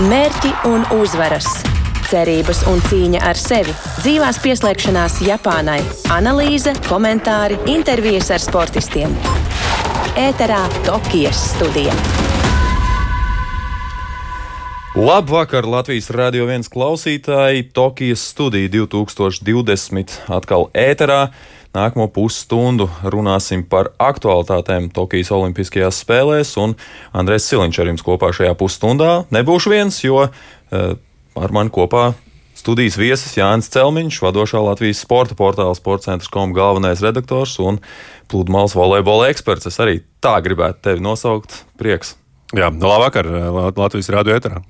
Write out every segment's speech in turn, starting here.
Mērķi un uzvaras, cerības un cīņa ar sevi, dzīvās pieslēgšanās Japānai, analīze, komentāri, intervijas ar sportistiem. Ēterā Tokijas studija. Labvakar, Latvijas Rādio 1 klausītāji! Tokijas studija 2020 atkal ēterā. Nākamo pusstundu runāsim par aktualitātēm Tokijas Olimpiskajās spēlēs, un Andrēs Siliņš ar jums kopā šajā pusstundā. Nebūšu viens, jo uh, ar mani kopā studijas viesis Jānis Celmiņš, vadošā Latvijas sporta portāla sportcentrs.com galvenais redaktors un pludmales volejbola eksperts. Es arī tā gribētu tevi nosaukt. Prieks! Jā, labvakar Latvijas Rādio eterā!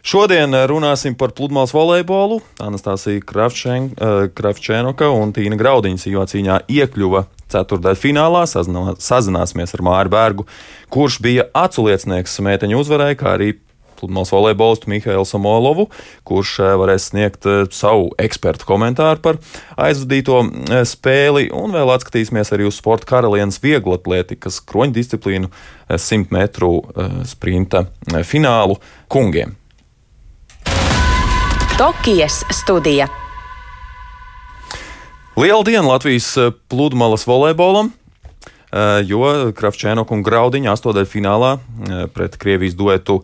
Šodien eh, runāsim par pludmales volejbolu. Anastasija Kravčēnoka eh, un Tīna Graudiņas jo cīņā iekļuva ceturtajā finālā. Sazināsimies ar Māru Bērgu, kurš bija aculiecinieks meiteņu uzvarai, kā arī pludmales volejbolistu Mihailu Samolovu, kurš eh, varēs sniegt savu ekspertu komentāru par aizvadīto spēli, un vēl atskatīsimies arī uz sporta karalienes vieglatlētikas kroņu disciplīnu 100 metru sprinta finālu kungiem. Tokijas studija. Liela diena Latvijas eh, pludmales volejbolam, eh, jo Kravčēnoka un Graudiņa astotdaļfinālā eh, pret Krievijas duetu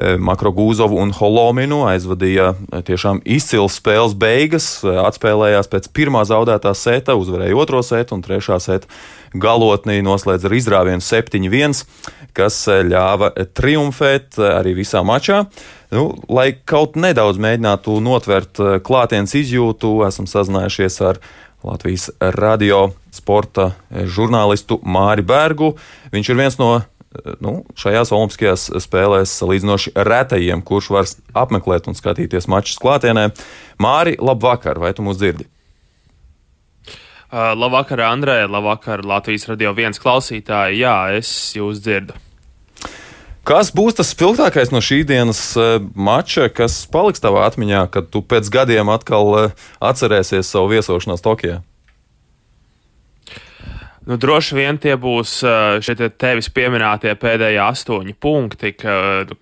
Makrogūzovu un Holominu aizvadīja tiešām izcils spēles beigas, atspēlējās pēc pirmā zaudētā seta, uzvarēja otro setu un trešā seta galotnī noslēdz ar izrāvienu 7-1, kas ļāva triumfēt arī visā mačā. Nu, lai kaut nedaudz mēģinātu notvert klātienes izjūtu, esam sazinājušies ar Latvijas radio sporta žurnālistu Māri Bergu. Viņš ir viens no nu, šajās Olimpiskajās spēlēs salīdzinoši retajiem, kurš var apmeklēt un skatīties mačus klātienē. Māri, labvakar, vai tu mūs dzirdi? Uh, labvakar, Andrē, labvakar, Latvijas radio viens klausītāji. Jā, es jūs dzirdu. Kas būs tas spilgtākais no šīs dienas uh, mača, kas paliks tavā atmiņā, kad tu pēc gadiem atkal uh, atcerēsies savu viesošanos Tokijā? Nu, droši vien tie būs šie te tevis pieminētie pēdējie astoņi punkti, ka,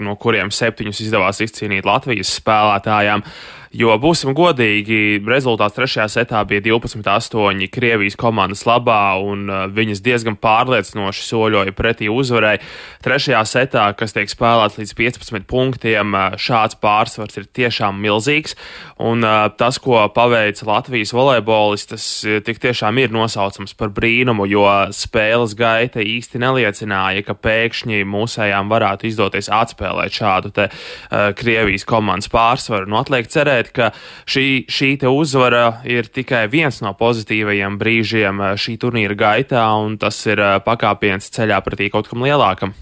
no kuriem septiņus izdevās izcīnīt Latvijas spēlētājiem. Uh, Jo būsim godīgi, rezultāts trešajā setā bija 12-8 Krievijas komandas labā, un uh, viņas diezgan pārliecinoši soļoja pretī uzvarai. Trešajā setā, kas tiek spēlēts līdz 15 punktiem, uh, šāds pārsvars ir tiešām milzīgs, un uh, tas, ko paveica Latvijas volejbolistas, tik tiešām ir nosaucams par brīnumu, jo spēles gaita īsti neliecināja, ka pēkšņi mūsējām varētu izdoties atspēlēt šādu te Krievijas komandas pārsvaru. Nu, atliek cerēt, cerēt, ka šī, šī uzvara ir tikai viens no pozitīvajiem brīžiem eh, šī turnīra gaitā, un tas ir eh, pakāpiens ceļā pretī kaut kam lielākam.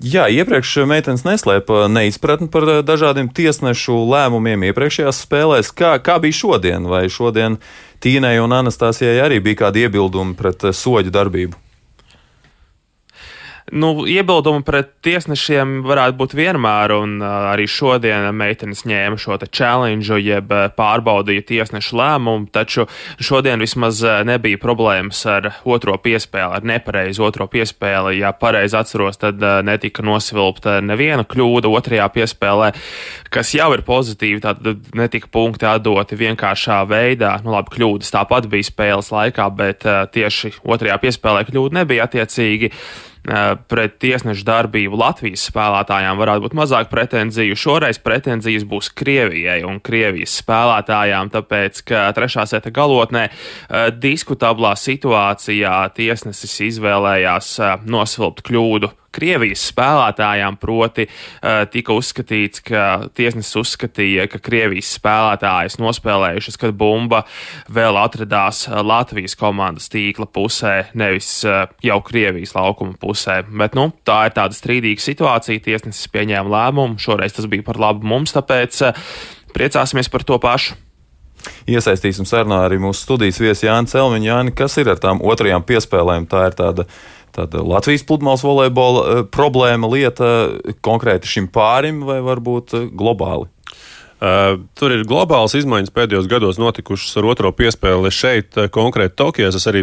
Jā, iepriekš meitenes neslēpa neizpratni par eh, dažādiem tiesnešu lēmumiem iepriekšējās spēlēs. Kā, kā bija šodien? Vai šodien Tīnai un Anastasijai arī bija kādi iebildumi pret soļu darbību? Nu, iebildumi pret tiesnešiem varētu būt vienmēr, un arī šodien meitenes ņēma šo challenge, jeb pārbaudīja tiesnešu lēmumu, taču šodien vismaz nebija problēmas ar otro piespēli, ar nepareizu otro piespēli. Ja pareizi atceros, tad netika nosvilpta neviena kļūda otrajā piespēlē, kas jau ir pozitīvi, tad netika punkti atdoti vienkāršā veidā. Nu, labi, kļūdas tāpat bija spēles laikā, bet tieši otrajā piespēlē kļūda nebija attiecīgi. Eh, pret tiesnešu darbību Latvijas spēlētājām varētu būt mazāk pretenziju. Šoreiz pretenzijas būs Krievijai un Krievijas spēlētājām, tāpēc, ka trešā seta galotnē eh, diskutablā situācijā tiesnesis izvēlējās eh, nosvilpt kļūdu Krievijas spēlētājām, proti uh, tika uzskatīts, ka tiesnesis uzskatīja, ka Krievijas spēlētājas nospēlējušas, kad bumba vēl atradās eh, Latvijas komandas tīkla pusē, nevis uh, jau Krievijas laukuma pusē. Bet, nu, tā ir tāda strīdīga situācija, tiesnesis pieņēma lēmumu, šoreiz tas bija par labu mums, tāpēc priecāsimies par to pašu. Iesaistīsim sarunā arī mūsu studijas viesi Jānis Celmiņš. Jāni, kas ir ar tām otrajām piespēlēm? Tā ir tāda Tāda Latvijas pludmales volejbola eh, problēma lieta konkrēti šim pārim vai varbūt eh, globāli? Uh, tur ir globālas izmaiņas pēdējos gados notikušas ar otro piespēli šeit, konkrēti Tokijā. Es arī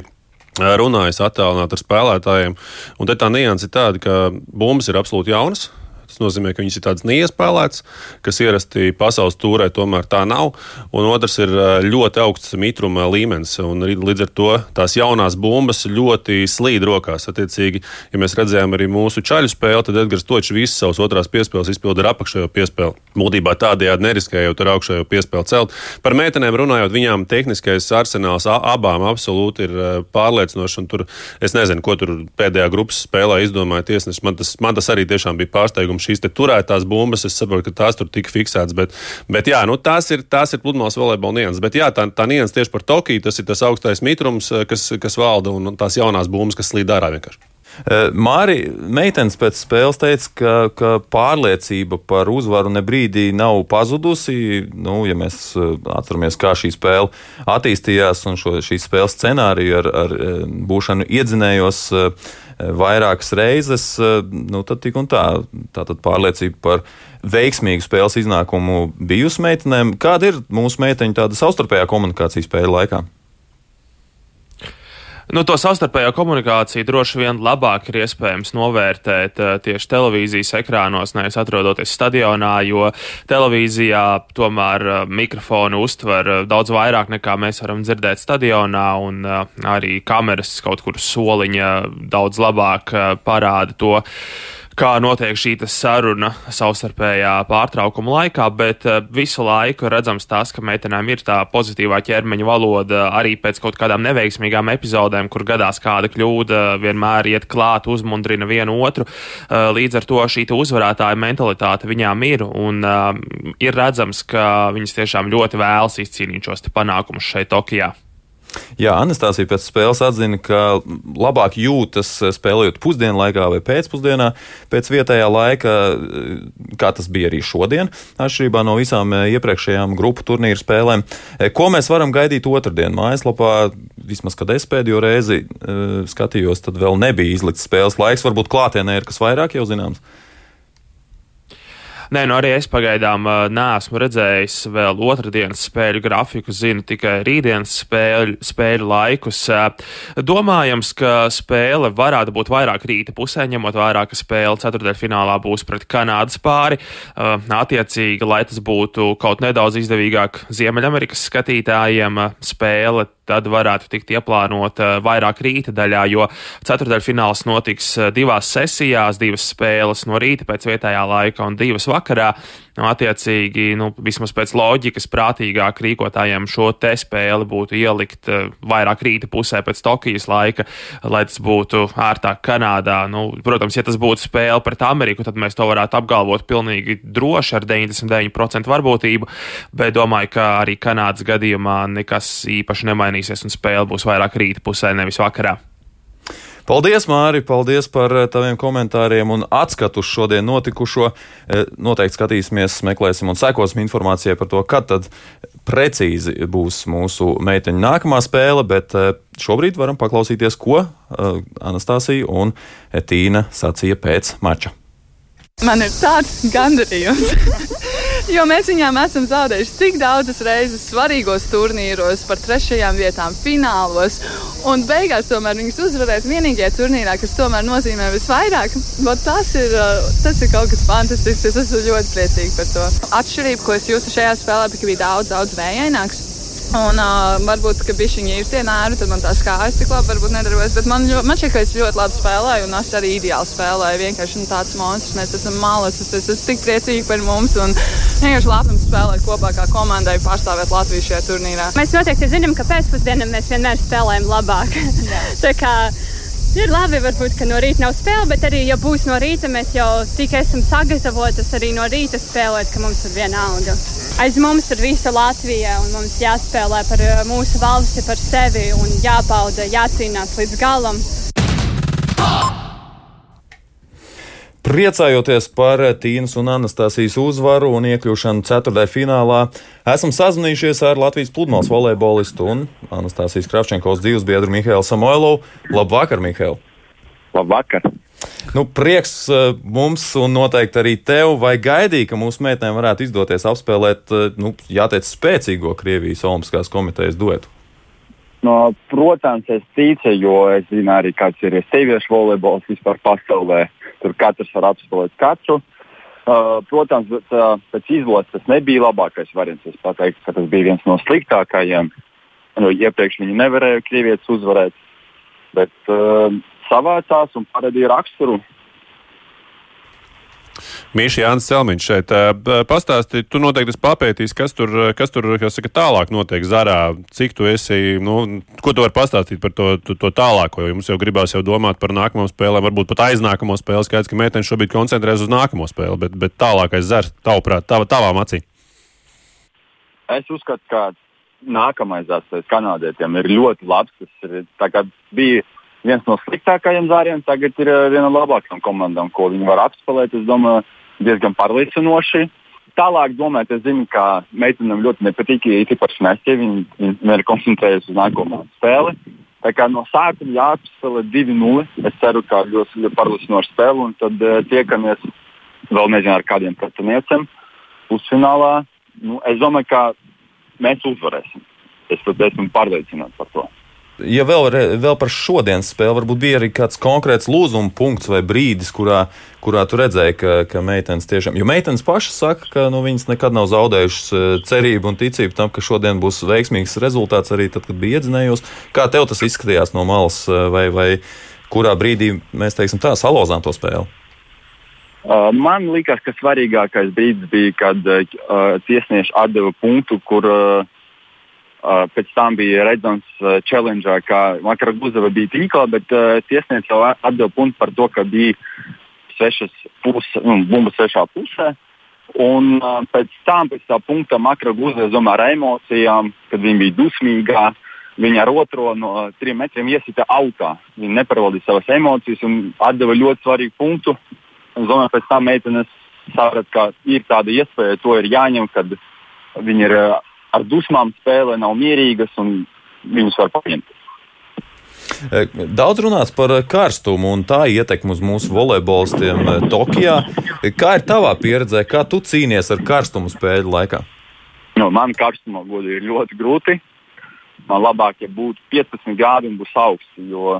runāju attālināti ar spēlētājiem, un te tā nianses ir tāda, ka bumbas ir absolūti jaunas. Tas nozīmē, ka viņas ir tādas neiespēlētas, kas ierasti pasaules tūrē tomēr tā nav. Un otrs ir ļoti augsts mitruma līmenis. Līdz ar to tās jaunās bumbas ļoti slīd rokās. Attiecīgi, ja mēs redzējām arī mūsu čaļu spēli, tad Edgars Točs visas savas otrās piespēles izpildīja ar apakšējo piespēli. Būtībā tādējādi neriskējot ar augšējo piespēli celt. Par meitenēm runājot, viņām tehniskais arsenāls abām absolūti ir pārliecinošs. Tur es nezinu, ko tur pēdējā grupas spēlē izdomāja tiesnesis. Man tas, man tas arī tiešām bija pārsteigums. Šīs turētās bumbas, es saprotu, ka tās tur tika fiksētas. Bet, bet jā, nu, tās ir, tās ir pludmales volejbola nianses. Bet jā, tā, tā nianses tieši par Tokiju, tas ir tas augstais mitrums, kas, kas valda un tās jaunās bumbas, kas slīd ārā vienkārši. Māri meitenes pēc spēles teica, ka, ka pārliecība par uzvaru ne brīdī nav pazudusi. Nu, ja mēs atceramies, kā šī spēle attīstījās un šo, šīs spēles scenāriju ar, ar būšanu iedzinējos vairākas reizes, nu, tad tik un tā, tā pārliecība par veiksmīgu spēles iznākumu bijusi meitenēm. Kāda ir mūsu meiteņu tāda savstarpējā komunikācija spēļu laikā? Nu, to savstarpējo komunikāciju droši vien labāk ir iespējams novērtēt uh, tieši televīzijas ekrānos, nevis atrodoties stadionā, jo televīzijā tomēr uh, mikrofonu uztver uh, daudz vairāk nekā mēs varam dzirdēt stadionā, un arī kameras kaut kur soliņa daudz labāk parāda to kā notiek šī saruna savstarpējā pārtraukuma laikā, bet uh, visu laiku redzams tas, ka meitenēm ir tā pozitīvā ķermeņa valoda arī pēc kaut kādām neveiksmīgām epizodēm, kur gadās kāda kļūda, vienmēr iet klāt, uzmundrina vienu otru. Uh, līdz ar to šī uzvarētāja mentalitāte viņām ir, un uh, ir redzams, ka viņas tiešām ļoti vēlas izcīnīt šos panākumus šeit Tokijā. Jā, Anastasija pēc spēles atzina, ka labāk jūtas spēlējot pusdienlaikā vai pēcpusdienā pēc vietējā laika, kā tas bija arī šodien, atšķirībā no visām iepriekšējām grupu turnīru spēlēm. Ko mēs varam gaidīt otrdien? Mājaslapā, vismaz kad es pēdējo reizi eh, skatījos, tad vēl nebija izlikts spēles laiks. Varbūt klātienē ir kas vairāk jau zināms. Nē, nu arī es pagaidām neesmu redzējis vēl otrdienas spēļu grafiku, zinu tikai rītdienas spēļu, spēļu laikus. Domājams, ka spēle varētu būt vairāk rīta pusē, ņemot vērā, ka spēle ceturtdaļfinālā būs pret Kanādas pāri. Attiecīgi, lai tas būtu kaut nedaudz izdevīgāk Ziemeļamerikas skatītājiem, spēle tad varētu tikt ieplānota vairāk rīta daļā, jo ceturdaļfināls notiks divās sesijās, divas spēles no rīta pēc vietējā laika un divas vakarā. Nu, attiecīgi, nu, vismaz pēc loģikas, prātīgāk rīkotājiem šo te spēli būtu ielikt vairāk rīta pusē pēc Tokijas laika, lai tas būtu ērtāk Kanādā. Nu, protams, ja tas būtu spēle pret Ameriku, tad mēs to varētu apgalvot pilnīgi droši ar 99% varbūtību, bet domāju, ka arī Kanādas gadījumā nekas īpaši nemainīsies un spēle būs vairāk rīta pusē, nevis vakarā. Paldies, Māri! Paldies par eh, taviem komentāriem un atskatu uz šodien notikušo. Eh, noteikti skatīsimies, meklēsim un sekosim informācijai par to, kad tad precīzi būs mūsu meiteņu nākamā spēle, bet eh, šobrīd varam paklausīties, ko Anastasija un Tīna sacīja pēc mača. Man ir tāds gandarījums, jo mēs viņām esam zaudējuši tik daudzas reizes svarīgos turnīros, par trešajām vietām, finālos. Un beigās tomēr viņas uzvarēt vienīgajā turnīrā, kas tomēr nozīmē visvairāk. Tas ir, tas ir kaut kas fantastisks. Es esmu ļoti priecīga par to. Atšķirība, ko es jūtu šajā spēlē, bija daudz, daudz vējaināks. Un uh, varbūt, ka bišķiņi ir tie nēri, tad man tā skājas tik labi varbūt nedarbojas. Bet man, man šķiet, ka es ļoti labi spēlēju un es arī ideāli spēlēju. Vienkārši nu, tāds monstrs, mēs esam malas, es, es esmu tik priecīgi par mums un vienkārši lepns spēlēt kopā kā komandai pārstāvēt Latviju šajā turnīrā. Mēs noteikti zinām, ka pēcpusdienā mēs vienmēr spēlējam labāk. Ir labi, varbūt, ka no rīta nav spēle, bet arī, ja būs no rīta, mēs jau tik esam sagatavotas arī no rīta spēlēt, ka mums ir viena alga. Aiz mums ir visa Latvija, un mums jāspēlē par eh, mūsu valsti, par sevi, un jābauda, jācīnās līdz galam. Priecājoties par Tīnas un Anastasijas uzvaru un iekļūšanu ceturtajā finālā, esam sazinājušies ar Latvijas pludmales volejbolistu un Anastasijas Kravčenkovas dzīves biedru Mihālu Samoilovu. Labvakar, Mihāl! Labvakar! Nu, prieks uh, mums un noteikti arī tev, vai gaidīja, ka mūsu meitenēm varētu izdoties apspēlēt, uh, nu, jāteic, spēcīgo Krievijas Olimpiskās komitejas duetu? No, protams, es ticu, jo es zinu arī, kāds ir sieviešu volejbols vispār pasaulē. Tur katrs var apspēlēt katru. Uh, protams, bet, uh, pēc izlases tas nebija labākais variants. Es pateiktu, ka tas bija viens no sliktākajiem. Nu, iepriekš viņi nevarēja Krievijas uzvarēt, bet uh, savācās un parādīja raksturu Mīša Jānis Celmiņš šeit pastāstīja, tu noteikti esi papētījis, kas tur, kas tur kas saka, tālāk notiek Zarā. Cik tu esi, nu, ko tu vari pastāstīt par to, to, to tālāko, jo mums jau gribās jau domāt par nākamo spēlēm, varbūt pat aiznākamo spēli. Skaidrs, ka meitenes šobrīd koncentrējas uz nākamo spēli, bet, bet tālākais Zars, tavuprāt, tava, tavām acīm. Es uzskatu, ka nākamais zars kanādietiem ir ļoti labs. Tas ir, bija viens no sliktākajiem zāriem, tagad ir viena no labākajām komandām, ko viņi var apspēlēt. Es domāju, diezgan pārliecinoši. Tālāk, domājot, es zinu, ka meitenēm ļoti nepatīk, ja īpaši Nēsķie, viņi, viņi ir koncentrējušies uz nākamo spēli. Tā kā no sākuma jāapspēlē 2-0. Es ceru, ka ļoti, ļoti pārliecinoša spēle, un tad uh, tiekamies vēl nezinu ar kādiem pretiniekiem pusfinālā. Nu, es domāju, ka mēs uzvarēsim. Es esmu pārliecināts par to ja vēl, vēl par šodienas spēli, varbūt bija arī kāds konkrēts lūzuma punkts vai brīdis, kurā, kurā tu redzēji, ka, ka meitenes tiešām, jo meitenes pašas saka, ka nu, viņas nekad nav zaudējušas e, cerību un ticību tam, ka šodien būs veiksmīgs rezultāts arī tad, kad bija iedzinējos. Kā tev tas izskatījās no malas, e, vai, vai kurā brīdī mēs teiksim tā salozām to spēli? Uh, man liekas, ka svarīgākais brīdis bija, kad uh, tiesneši atdeva punktu, kur uh, Uh, pēc tam bija redzams uh, challenge, ka Makara Guzeva bija tīklā, bet uh, tiesnieks jau atdeva punktu par to, ka bija sešas puses, nu, bumba sešā pusē. Un uh, pēc tam, pēc tā punkta, Makara Guzeva domā ar emocijām, kad viņa bija dusmīgā. Viņa ar otro no trim metriem iesita autā. Viņa nepārvaldīja savas emocijas un atdeva ļoti svarīgu punktu. Es domāju, pēc tam meitenes saprata, ka ir tāda iespēja, to ir jāņem, kad viņi ir uh, ar dusmām spēlē, nav mierīgas un viņus var paņemt. E, daudz runāts par karstumu un tā ietekmi uz mūsu volejbolistiem e, Tokijā. Kā ir tavā pieredzē, kā tu cīnies ar karstumu spēļu laikā? Nu, man karstuma gudi ir ļoti grūti. Man labāk, ja būtu 15 grādi un būs augsts, jo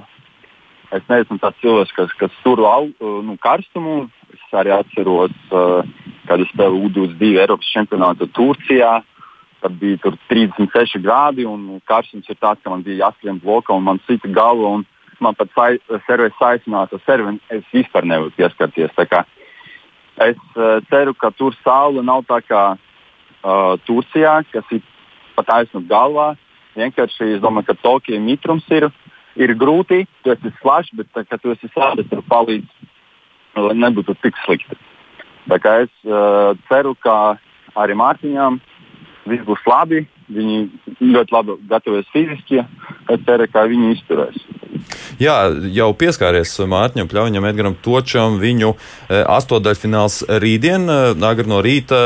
es neesmu tāds cilvēks, kas, kas tur nu, karstumu. Es arī atceros, kad es spēlēju U22 Eiropas čempionātu Turcijā Tad bija 36 grādi un karstums ir tāds, ka man bija jāskrien blokā un man cita galva. Man pat sai, serveris saicinās ar serveri, es vispār nevaru pieskarties. Es uh, ceru, ka tur saule nav tā kā uh, Turcijā, kas ir pat aizsnu galvā. Vienkārši es domāju, ka Tokija mitrums ir, ir grūti. Tu esi slāņš, bet tā, tu esi slāņš, tur palīdz, lai nebūtu tik slikti. Tā kā es uh, ceru, ka arī Mārtiņām viss būs labi. Viņi ļoti labi gatavojas fiziski. Es ceru, ka viņi izturēs. Jā, jau pieskāries Mārķņam, Pļaviņam, Edgaram Točam. Viņu e, astotdaļfināls rītdien, e, agri no rīta.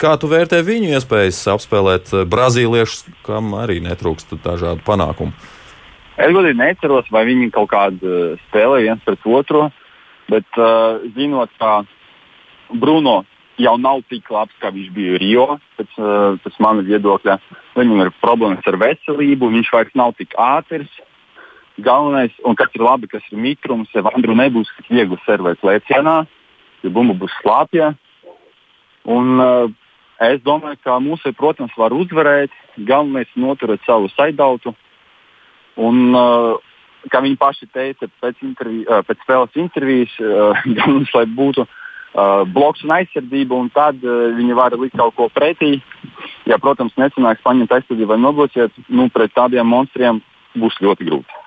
Kā tu vērtē viņu iespējas apspēlēt e, brazīliešus, kam arī netrūkst dažādu panākumu? Es godīgi neceros, vai viņi kaut kādu spēlē viens pret otru, bet uh, zinot, ka Bruno jau nav tik labs, kā viņš bija Rio. Pēc, uh, pēc manas viedokļa viņam ir problēmas ar veselību, viņš vairs nav tik ātrs. Galvenais, un kas ir labi, kas ir mitrums, ja Andru nebūs tik viegli servēt lēcienā, ja bumba būs slāpja. Un, uh, es domāju, ka mūsu, protams, var uzvarēt. Galvenais ir noturēt savu saidautu. Un, uh, kā viņi paši teica pēc, interviju, pēc spēles intervijas, uh, galvenais, lai būtu uh, uh, bloks un aizsardzība, un tad uh, viņi var likt kaut ko pretī. Ja, protams, nesanāks paņemt aizsardzību vai nobloķēt, nu, pret tādiem monstriem būs ļoti grūti.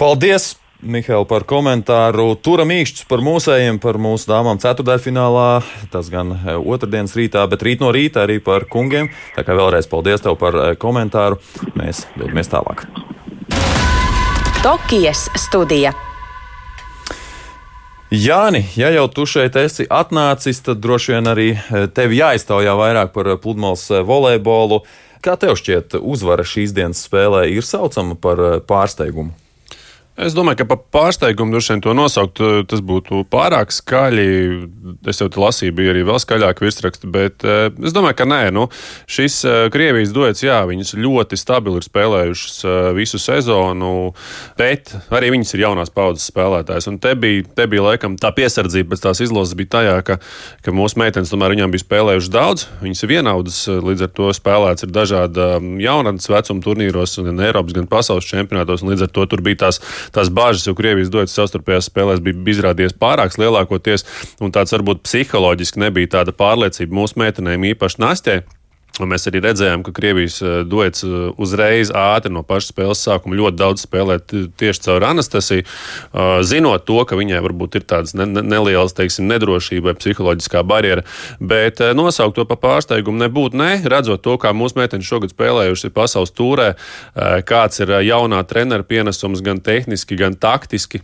Paldies! Mihail, par komentāru. Turam īkšķis par mūsējiem, par mūsu dāmām ceturdaļfinālā. Tas gan uh, otrdienas rītā, bet rīt no rīta arī par kungiem. Tā kā vēlreiz paldies tev par komentāru. Mēs dodamies tālāk. Tokijas studija. Jāni, ja jau tu šeit esi atnācis, tad droši vien arī e, tevi jāiztaujā vairāk par e, pludmales e, volejbolu. Kā tev šķiet, uzvara šīs dienas spēlē ir saucama par pārsteigumu? Es domāju, ka par pārsteigumu droši vien to nosaukt, tas būtu pārāk skaļi. Es jau te lasīju, bija arī vēl skaļāk virsraksti, bet eh, es domāju, ka nē. Nu, šis eh, Krievijas duets, jā, viņas ļoti stabili ir spēlējušas eh, visu sezonu, bet arī viņas ir jaunās paudzes spēlētājs. Un te bija, te bija laikam tā piesardzība pēc tās izlozes bija tajā, ka, ka mūsu meitenes tomēr viņām bija spēlējušas daudz. Viņas ir vienaudas, līdz ar to spēlēts ir dažāda jaunatnes vecuma turnīros, gan Eiropas, gan pasaules čempionātos, un līdz ar to tur bija tās tās bažas, jo Krievijas dotas savstarpējās spēlēs bija izrādījies pārāks lielākoties, un tāds varbūt psiholoģiski nebija tāda pārliecība mūsu meitenēm, īpaši Nastē. Un mēs arī redzējām, ka Krievijas eh, duets eh, uzreiz ātri no paša spēles sākuma ļoti daudz spēlē tieši caur Anastasiju, eh, zinot to, ka viņai varbūt ir tādas ne, ne, nelielas teiksim, nedrošība vai psiholoģiskā barjera. Bet nosaukt to par pārsteigumu nebūtu. Ne, redzot to, kā mūsu meitenes šogad spēlējušas pasaules tūrē, kāds ir jaunā trenera pienesums gan tehniski, gan taktiski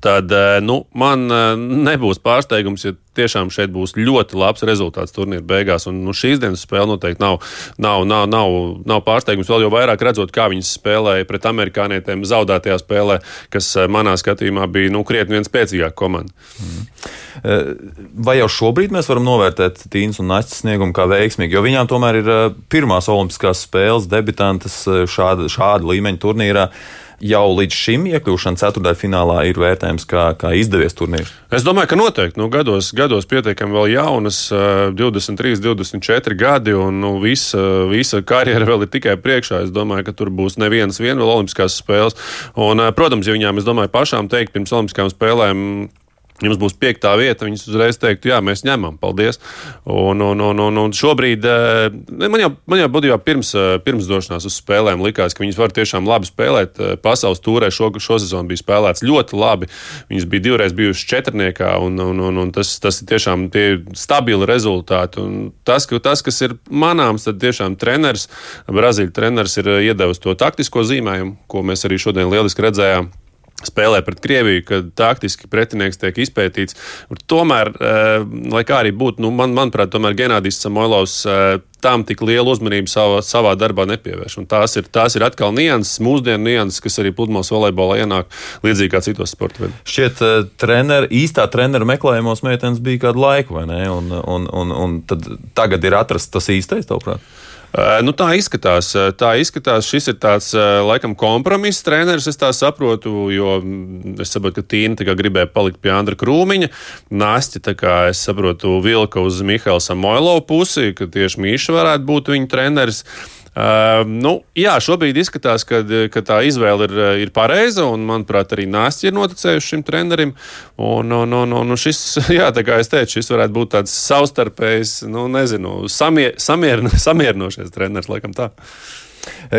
tad eh, nu, man eh, nebūs pārsteigums, ja tiešām šeit būs ļoti labs rezultāts turnīra beigās. Un, nu, šīs dienas spēle noteikti nav, nav, nav, nav, nav pārsteigums. Vēl jau vairāk redzot, kā viņas spēlēja pret amerikānietiem zaudētajā spēlē, kas eh, manā skatījumā bija nu, krietni viens spēcīgāks komanda. Mm. Vai jau šobrīd mēs varam novērtēt Tīnas un Nastas sniegumu kā veiksmīgu? Jo viņām tomēr ir pirmās olimpiskās spēles, debitantes šāda, šāda līmeņa turnīrā jau līdz šim iekļūšana ceturdaļfinālā ir vērtējums kā, kā izdevies turnīrs? Es domāju, ka noteikti. Nu, gados, gados pietiekami vēl jaunas, 23, 24 gadi, un nu, visa, visa karjera vēl ir tikai priekšā. Es domāju, ka tur būs nevienas vien vēl Olimpiskās spēles. Un, protams, ja viņām, es domāju, pašām teikt pirms Olimpiskām spēlēm jums būs piektā vieta, viņas uzreiz teiktu, jā, mēs ņemam, paldies. Un, un, un, un, un šobrīd eh, man jau, man jau būtībā pirms, eh, pirms došanās uz spēlēm likās, ka viņas var tiešām labi spēlēt. Eh, pasaules tūrē šo, šo sezonu bija spēlēts ļoti labi. Viņas bija divreiz bijušas četrniekā, un, un, un, un tas, tas ir tiešām stabili rezultāti. Un tas, ka, tas, kas ir manāms, tad tiešām treneris, Brazīļu treneris ir iedevis to taktisko zīmējumu, ko mēs arī šodien lieliski redzējām spēlē pret Krieviju, kad taktiski pretinieks tiek izpētīts. Tomēr, eh, lai kā arī būtu, nu, man, manuprāt, tomēr Genādijs Samoilovs eh, tam tik lielu uzmanību savā, savā darbā nepievērš. Un tās ir, tās ir atkal nianses, mūsdienu nianses, kas arī pludmales volejbolā ienāk līdzīgi kā citos sporta veidos. Šķiet, uh, trener, īstā treneru meklējumos meitenes bija kādu laiku, vai ne? Un, un, un, un tagad ir atrasts tas īstais, tavuprāt? Nu, tā izskatās. Tā izskatās. Šis ir tāds laikam kompromiss treneris, es tā saprotu, jo mm, es saprotu, ka Tīna gribēja palikt pie Andra Krūmiņa. Nāsti, kā es saprotu, vilka uz Mihaila Samoilovu pusi, ka tieši Mīša varētu būt viņa treneris. Uh, nu, jā, šobrīd izskatās, ka, ka tā izvēle ir, ir pareiza, un, manuprāt, arī Nāsti ir noticējuši šim trenerim. Un, un, un, un šis, jā, tā kā es teicu, šis varētu būt tāds savstarpējs, nu, nezinu, samier, samier, samierinošais treneris, laikam tā.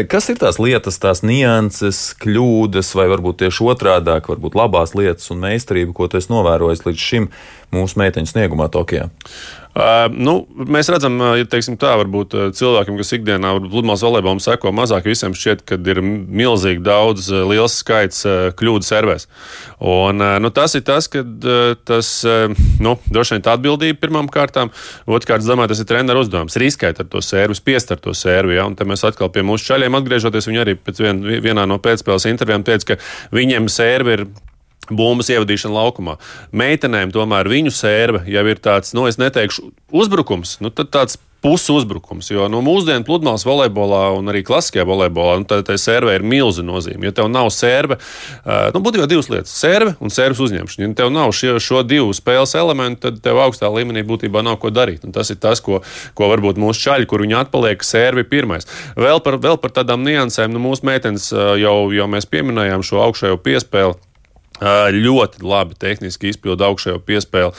Kas ir tās lietas, tās nianses, kļūdas, vai varbūt tieši otrādi, varbūt labās lietas un meistarība, ko tu esi novērojis līdz šim mūsu meiteņu sniegumā Tokijā? Nu, mēs redzam, ja teiksim, tā varbūt cilvēkiem, kas ikdienā pludmales volejbolam seko mazāk, visiem šķiet, ka ir milzīgi daudz, liels skaits kļūdu servēs. Un, nu, tas ir tas, ka tas nu, droši vien tā atbildība pirmām kārtām. Otrkārt, domāju, tas ir treneru uzdevums. Riskēt ar to sērvu, spiest ar to sērvu. Ja? Un te mēs atkal pie mūsu čaļiem atgriežoties, viņi arī pēc vien, vienā no pēcspēles intervijām teica, ka viņiem sērvi ir bumbas ievadīšana laukumā. Meitenēm tomēr viņu sērve jau ir tāds, nu, es neteikšu, uzbrukums, nu, tāds pusuzbrukums. Jo nu, mūsdienu pludmales volejbolā un arī klasiskajā volejbolā nu, tā sērve ir milzīga nozīme. Ja tev nav sērve, uh, nu, būtībā divas lietas - sērve un sērves uzņemšana. Ja tev nav šie, šo divu spēles elementu, tad tev augstā līmenī būtībā nav ko darīt. Un tas ir tas, ko, ko varbūt mūsu čaļi, kur viņi atpaliek, sērvi pirmais. Vēl par, vēl par tādām niansēm, nu, mūsu meitenes jau, jau mēs pieminējām šo augšējo piespēli. Ļoti labi tehniski izpildīja augšējo piespēli.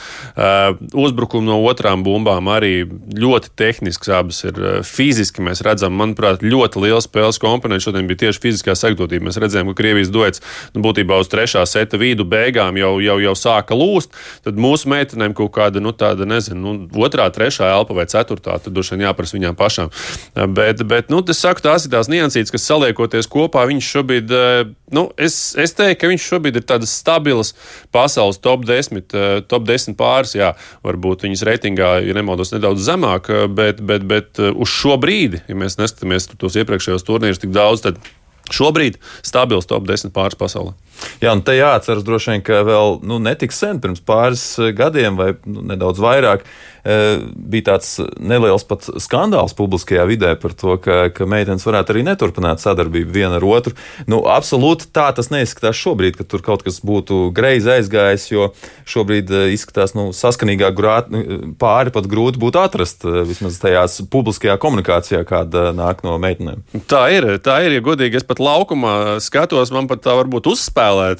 Uzbrukumi no otrām bumbām arī ļoti tehnisks. Abas ir fiziski. Mēs redzam, manuprāt, ļoti liela spēles komponents. Šodien bija tieši fiziskā sagatavotība. Mēs redzējām, ka Krievijas duets nu, būtībā uz trešā seta vidu beigām jau, jau, jau sāka lūst. Tad mūsu meitenēm kaut kāda, nu, tāda, nezinu, nu, otrā, trešā elpa vai ceturtā, tad droši vien jāprasa viņām pašām. Bet, bet nu, tas saku, tās ir tās niansītas, kas saliekoties kopā, viņš šobrīd, nu, es, es teiktu, ka viņš šobrīd ir tādas stabilas pasaules top 10, eh, top 10 pāris. Jā, varbūt viņas reitingā, ja nemaldos, nedaudz zemāk, eh, bet, bet, bet eh, uz šo brīdi, ja mēs neskatāmies tos iepriekšējos turnīrus tik daudz, tad šobrīd stabils top 10 pāris pasaulē. Jā, un te jāatceras droši vien, ka vēl nu, netik sen, pirms pāris gadiem vai nu, nedaudz vairāk, Eh, bija tāds neliels pat skandāls publiskajā vidē par to, ka, ka meitenes varētu arī neturpināt sadarbību viena ar otru. Nu, absolūti tā tas neizskatās šobrīd, ka tur kaut kas būtu greizi aizgājis, jo šobrīd eh, izskatās nu, saskanīgāk grāt, nu, pāri pat grūti būtu atrast eh, vismaz tajās publiskajā komunikācijā, kāda nāk no meitenēm. Tā ir, tā ir, ja godīgi es pat laukumā skatos, man pat tā varbūt uzspēlēt,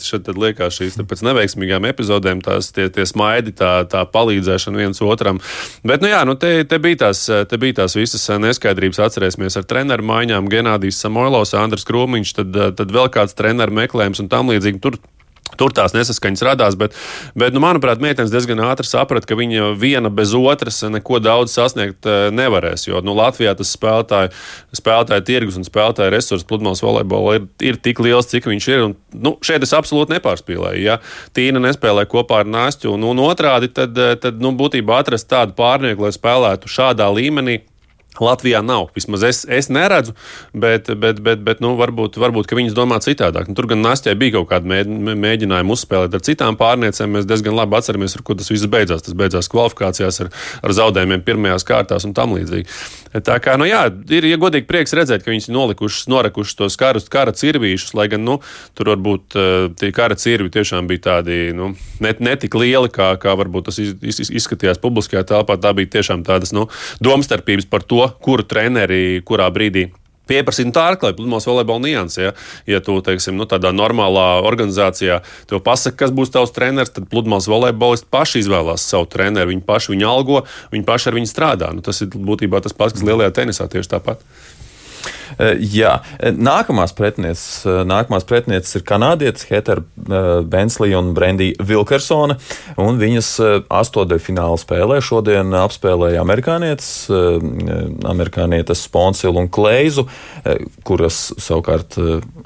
šeit liekas šīs pēc neveiksmīgām epizodēm tās tie, tie smaidi, tā, tā palīdzēšana viens otram. Bet, nu, jā, nu, te, te, bija tās, te bija tās visas neskaidrības. Atcerēsimies ar treneru maiņām, Genādijs Samoilovs, Andris Krūmiņš, tad, tad vēl kāds treneru meklējums un tam līdzīgi. Tur Tur tās nesaskaņas radās, bet, bet nu, manuprāt, meitenes diezgan ātri saprata, ka viņa viena bez otras neko daudz sasniegt eh, nevarēs. Jo nu, Latvijā tas spēlētāju, spēlētāju tirgus un spēlētāju resursu pludmales volejbolā ir, ir tik liels, cik viņš ir. Un, nu, šeit es absolūti nepārspīlēju. Ja Tīna nespēlē kopā ar Nāstu, un, un otrādi, tad, tad nu, būtībā atrast tādu pārnieku, lai spēlētu šādā līmenī Latvijā nav. Vismaz es, es neredzu, bet, bet, bet, bet nu, varbūt, varbūt viņas domā citādāk. Nu, tur gan Nāstē bija kaut kāda mēģinājuma uzspēlēt ar citām pārniecēm. Mēs diezgan labi atceramies, ar ko tas viss beidzās. Tas beidzās kvalifikācijās ar, ar zaudējumiem pirmajās kārtās un tam līdzīgi. Tā kā, nu, jā, ir ja godīgi prieks redzēt, ka viņas nolikušas, norekušas tos karus, kara cirvīšus, lai gan nu, tur varbūt eh, tie kara cirvi tiešām bija tādi nu, net, netik lieli, kā, kā varbūt tas iz, izskatījās publiskajā telpā. Tā bija tiešām tādas nu, domstarpības par to, kuru treneri kurā brīdī pieprasīt tā atklāja pludmales volejbola nianses. Ja, ja tu, teiksim, nu, tādā normālā organizācijā tev pasaka, kas būs tavs treneris, tad pludmales volejbolisti paši izvēlās savu treneru. Viņi paši viņu algo, viņi paši ar viņu strādā. Nu, tas ir būtībā tas pats, kas lielajā tenisā tieši tāpat. Jā, nākamās pretinieces, nākamās pretinieces ir kanādietis Heter Benslī un Brendija Vilkersone. Viņas astotdaļfināla spēlē šodien apspēlēja amerikānietis, amerikānietes Sponsilu un Kleizu, kuras savukārt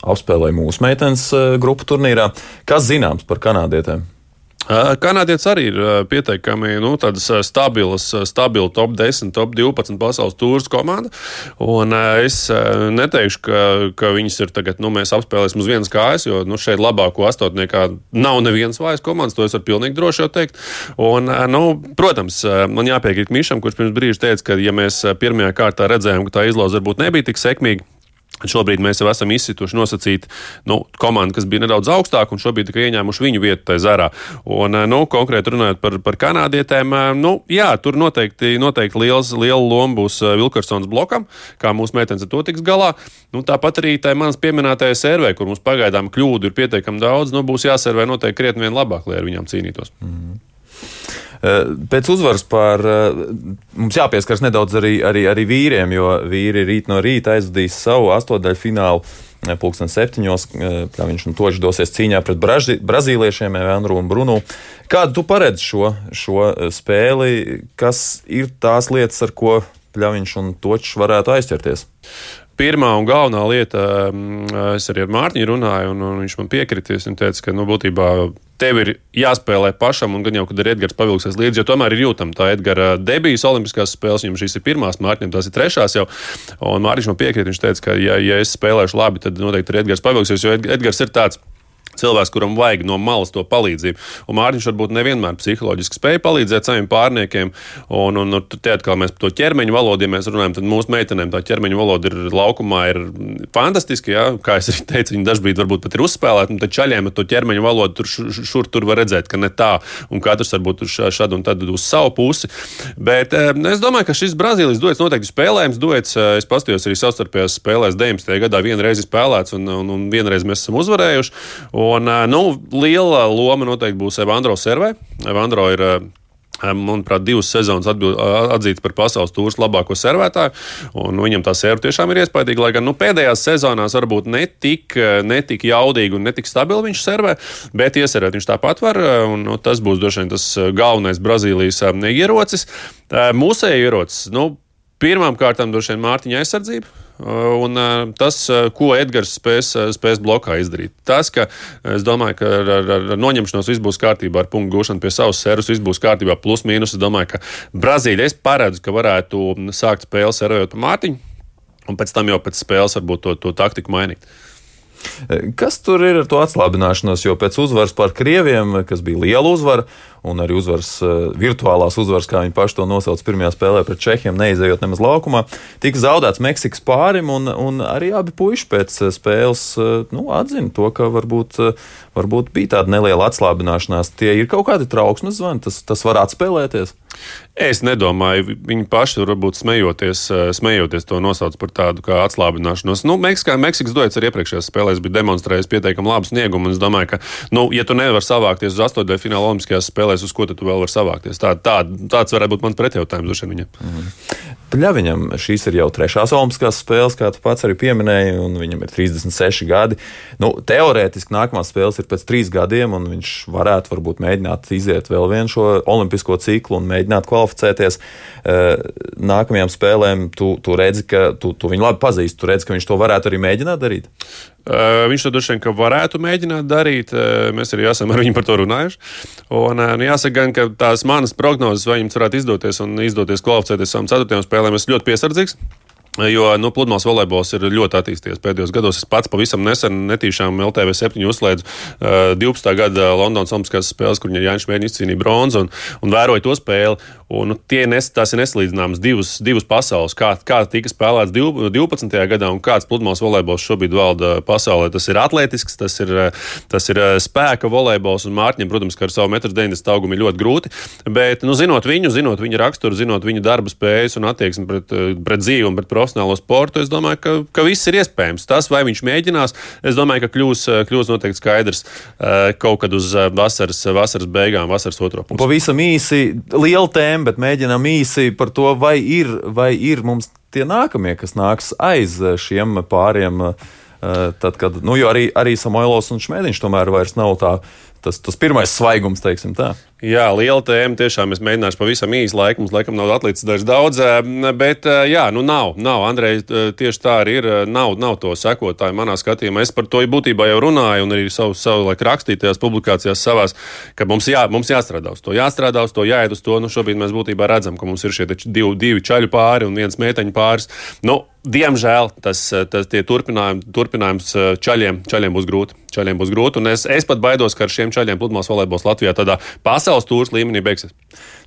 apspēlēja mūsu meitenes grupu turnīrā. Kas zināms par kanādietēm? Kanādietis arī ir pietiekami nu, stabilas, stabila top 10, top 12 pasaules tūris komanda. Un es neteikšu, ka, ka viņas ir tagad, nu, mēs apspēlēsim uz vienas kājas, jo nu, šeit labāko astotniekā nav nevienas vājas komandas, to es varu pilnīgi droši jau teikt. Un, nu, protams, man jāpiekrīt Mišam, kurš pirms brīža teica, ka ja mēs pirmajā kārtā redzējām, ka tā izlauze varbūt nebija tik sekmīga, Šobrīd mēs jau esam izsituši nosacīt nu, komandu, kas bija nedaudz augstāka, un šobrīd tikai ieņēmuši viņu vietu tajā zarā. Un, eh, nu, konkrēti runājot par, par kanādietēm, eh, nu, jā, tur noteikti, noteikti liels, liela loma būs eh, Vilkarsons blokam, kā mūsu meitenes ar to tiks galā. Nu, tāpat arī tā manas pieminētajā servē, kur mums pagaidām kļūdu ir pietiekami daudz, nu, būs jāservē noteikti krietni vien labāk, lai ar viņām cīnītos. Mm -hmm. Eh, pēc uzvaras par eh, mums jāpieskaras nedaudz arī, arī, arī vīriem, jo vīri rīt no rīta aizvadīs savu astotdaļu finālu. Eh, pulksten septiņos, kā viņš un toši dosies cīņā pret braži, brazīliešiem, Evandru un Brunu. Kādu tu paredzi šo, šo spēli? Kas ir tās lietas, ar ko Pļaviņš un Točs varētu aizķerties? Pirmā un galvenā lieta, mm, es arī ar Mārtiņu runāju, un, un viņš man piekritīs. Viņš teica, ka nu, būtībā tev ir jāspēlē pašam, un gan jau, kad ir Edgars pavilksies līdzi, jo tomēr ir jūtama tā Edgara debijas Olimpiskās spēles. Viņam šīs ir pirmās, Mārtiņam tās ir trešās jau. Un Mārtiņš man piekrīt, viņš teica, ka, ja, ja es spēlēšu labi, tad noteikti ir Edgars pavilksies, jo Edgars ir tāds cilvēks, kuram vajag no malas to palīdzību. Un Mārtiņš varbūt nevienmēr psiholoģiski spēja palīdzēt saviem pārniekiem. Un, un, un te atkal mēs par to ķermeņa valodu, ja mēs runājam, tad mūsu meitenēm tā ķermeņa valoda ir laukumā ir fantastiska. Ja? Kā arī teicu, viņi dažkārt varbūt pat ir uzspēlēti, un tad čaļiem ar to ķermeņa valodu tur šur tur var redzēt, ka ne tā, un katrs varbūt šad un tad uz savu pusi. Bet eh, es domāju, ka šis Brazīlijas duets noteikti spēlējams duets. Eh, es paskatījos arī savstarpējās spēlēs 19. gadā vienreiz spēlēts, un, un, un vienreiz mēs esam uzvarējuši. Un, nu, liela loma noteikti būs Evandro servē. Evandro ir manuprāt, divas sezonas atzīts par pasaules tūrus labāko servētāju. Viņam tā serva tiešām ir iespaidīga, lai gan nu, pēdējās sezonās varbūt netik, netik jaudīgi un netik stabili viņš servē, bet ieservēt viņš tāpat var. Un, nu, tas būs droši vien tas galvenais Brazīlijas ierocis. Mūsēji ierocis, nu, pirmām kārtām droši vien Mārtiņa aizsardzība. Uh, un uh, tas, uh, ko Edgars spēs, spēs blokā izdarīt. Tas, ka es domāju, ka ar, ar, ar noņemšanos viss būs kārtībā, ar punktu gūšanu pie savas servis viss būs kārtībā, plus mīnus. Es domāju, ka Brazīlija es paredzu, ka varētu sākt spēli servējot pa mātiņu, un pēc tam jau pēc spēles varbūt to, to taktiku mainīt. Kas tur ir ar to atslābināšanos? Jo pēc uzvaras pār Krieviem, kas bija liela uzvara, un arī uzvaras, virtuālās uzvaras, kā viņi paši to nosauc pirmajā spēlē pret Čehiem, neizejot nemaz laukumā, tika zaudēts Meksikas pārim, un, un arī abi puiši pēc spēles nu, atzina to, ka varbūt, varbūt bija tāda neliela atslābināšanās. Tie ir kaut kādi trauksmes zvani, tas, tas var atspēlēties. Es nedomāju, viņi paši varbūt smejoties, eh, smejoties to nosauc par tādu kā atslābināšanos. Nu, Meksikā, Meksikas duets arī iepriekšējās spēlēs bija demonstrējis pietiekami labu sniegumu. Es domāju, ka, nu, ja tu nevari savākties uz astotdaļu fināla Olimpiskajās spēlēs, uz ko tu vēl vari savākties? Tā, tā, tāds varētu būt mans pretjautājums viņam. Mm. Viņam šīs ir jau trešās Olimpiskās spēles, kā tu pats arī pieminēji, un viņam ir 36 gadi. Nu, teorētiski nākamās spēles ir pēc trīs gadiem, un viņš varētu varbūt mēģināt iziet vēl vienu šo olimpisko ciklu un mēģināt kvalificēties eh, nākamajām spēlēm. Tu, tu redzi, ka tu, tu viņu labi pazīsti, tu redzi, ka viņš to varētu arī mēģināt darīt. Uh, viņš to droši vien varētu mēģināt darīt. Uh, mēs arī esam ar viņu par to runājuši. Un, uh, nu, jāsaka, gan, ka tās manas prognozes, vai viņam varētu izdoties un izdoties kvalificēties savām ceturtajām spēlēm, es ļoti piesardzīgs. Jo nu, pludmales volejbols ir ļoti attīstījies pēdējos gados. Es pats pavisam nesen netīšām LTV 7 uzslēdzu uh, 12. gada Londonas Olimpiskās spēles, kur Jānis Mēģiņš izcīnīja bronzu un, un vēroja to spēli. Un, nu, nes, tās ir nesalīdzināmas divas, divas pasaules. Kā, kā tika spēlēts 12. gadā un kāds pludmales volejbols šobrīd valda pasaulē. Tas ir atletisks, tas ir, tas ir spēka volejbols. Un Mārķim, protams, ar savu 1,90 m augumu ir ļoti grūti. Bet, nu, zinot viņu, zinot viņa raksturu, zinot viņa darba spējas un attieksmi pret, pret dzīvi un pret profesionālo sportu, es domāju, ka, ka viss ir iespējams. Tas, vai viņš mēģinās, es domāju, ka kļūs, kļūs noteikti skaidrs eh, kaut kad uz vasaras, vasaras beigām, vasaras otro pusi. Pavisam īsi, liela tēma tēmu, bet mēģinām īsi par to, vai ir, vai ir mums tie nākamie, kas nāks aiz šiem pāriem. Eh, tad, kad, nu, arī, arī Samoilovs un Šmētiņš tomēr vairs nav tā, tas, tas pirmais svaigums, teiksim tā. Jā, liela tēma. Tiešām es mēģināšu pavisam īsi laiku. Mums laikam nav atlicis dažs daudz, bet jā, nu nav. nav. Andrej, tieši tā arī ir. Nav, nav to sekotāju manā skatījumā. Es par to būtībā jau runāju un arī savu, savu laiku rakstītajās publikācijās savās, ka mums, jā, mums jāstrādā uz to. Jāstrādā uz to, jāiet uz to. Nu, šobrīd mēs būtībā redzam, ka mums ir šie divi, divi čaļu pāri un viens meiteņu pāris. Nu, Diemžēl tas, tas turpinājums, turpinājums čaļiem, čaļiem būs grūti. Čaļiem būs grūti es, es pat baidos, ka ar šiem čaļiem pludmales volejbols Latvijā tādā pasaules tūrs līmenī beigsies.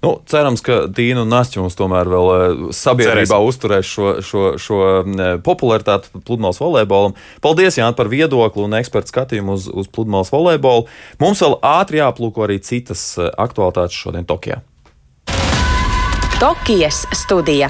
Nu, cerams, ka Dīna un Nāsķa mums tomēr vēl eh, sabiedrībā Cerēsim. uzturēs šo, šo, šo eh, popularitāti pludmales volejbolam. Paldies, Jānis, par viedokli un ekspertu skatījumu uz, uz pludmales volejbolu. Mums vēl ātri jāplūko arī citas eh, aktualitātes šodien Tokijā. Tokijas studija.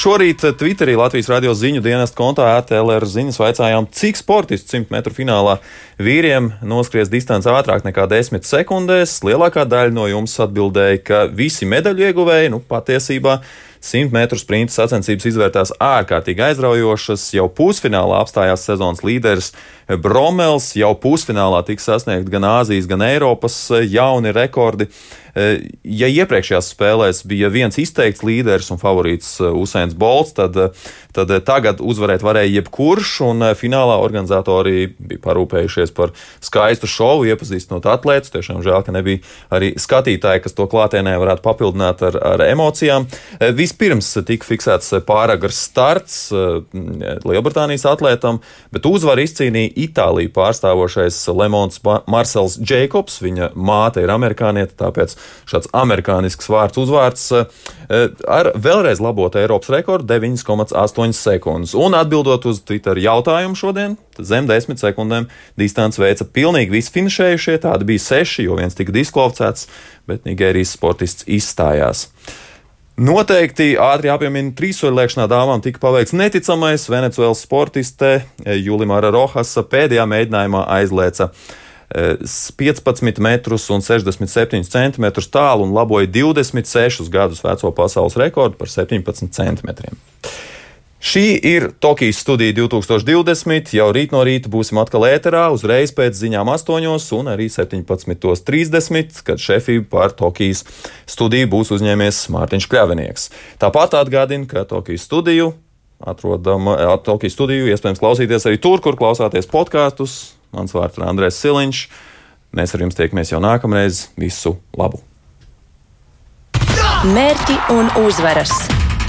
Šorīt Twitterī Latvijas radio ziņu dienesta kontā ATLR ziņas vaicājām, cik sportisti 100 metru finālā vīriem noskries distanci ātrāk nekā 10 sekundēs. Lielākā daļa no jums atbildēja, ka visi medaļu ieguvēji nu, patiesībā 100 metru sprinta sacensības izvērtās ārkārtīgi aizraujošas. Jau pusfinālā apstājās sezonas līderis Bromels, jau pusfinālā tika sasniegt gan Āzijas, gan Eiropas jauni rekordi. Eh, ja iepriekšējās spēlēs bija viens izteikts līderis un favorīts eh, Usains Bolts, tad, tad tagad uzvarēt varēja jebkurš, un finālā organizatori bija parūpējušies par skaistu šovu, iepazīstinot atlētus. Tiešām žēl, ka nebija arī skatītāji, kas to klātienē varētu papildināt ar, ar emocijām. Vispirms tika fiksēts pāragrs starts Lielbritānijas atlētam, bet uzvaru izcīnīja Itāliju pārstāvošais Lemons Marsels Jacobs. Viņa māte ir amerikāniete, tāpēc šāds amerikānisks vārds uzvārds eh, ar vēlreiz labotu Eiropas rekordu 9,8 sekundes. Un atbildot uz Twitter jautājumu šodien, zem 10 sekundēm distanci veica pilnīgi visi finišējušie. Tādi bija seši, jo viens tika diskvalificēts, bet Nigērijas sportists izstājās. Noteikti ātri jāpiemina trīssoļlēkšanā dāmām tika paveikts neticamais Venecijas sportiste Julimāra Rohasa pēdējā mēģinājumā aizlēca 15 metrus un 67 centimetrus tālu un laboja 26 gadus veco pasaules rekordu par 17 centimetriem. Šī ir Tokijas studija 2020. Jau rīt no rīta būsim atkal ēterā, uzreiz pēc ziņām 8 un arī 17.30, kad šefību par Tokijas studiju būs uzņēmies Mārtiņš Kļavinieks. Tāpat atgādinu, ka Tokijas studiju atrodam, Tokijas studiju iespējams klausīties arī tur, kur klausāties podkāstus Mans vārds ir Andrēs Siliņš. Mēs ar jums tiekamies jau nākamreiz. Visu labu! Mērķi un uzvaras!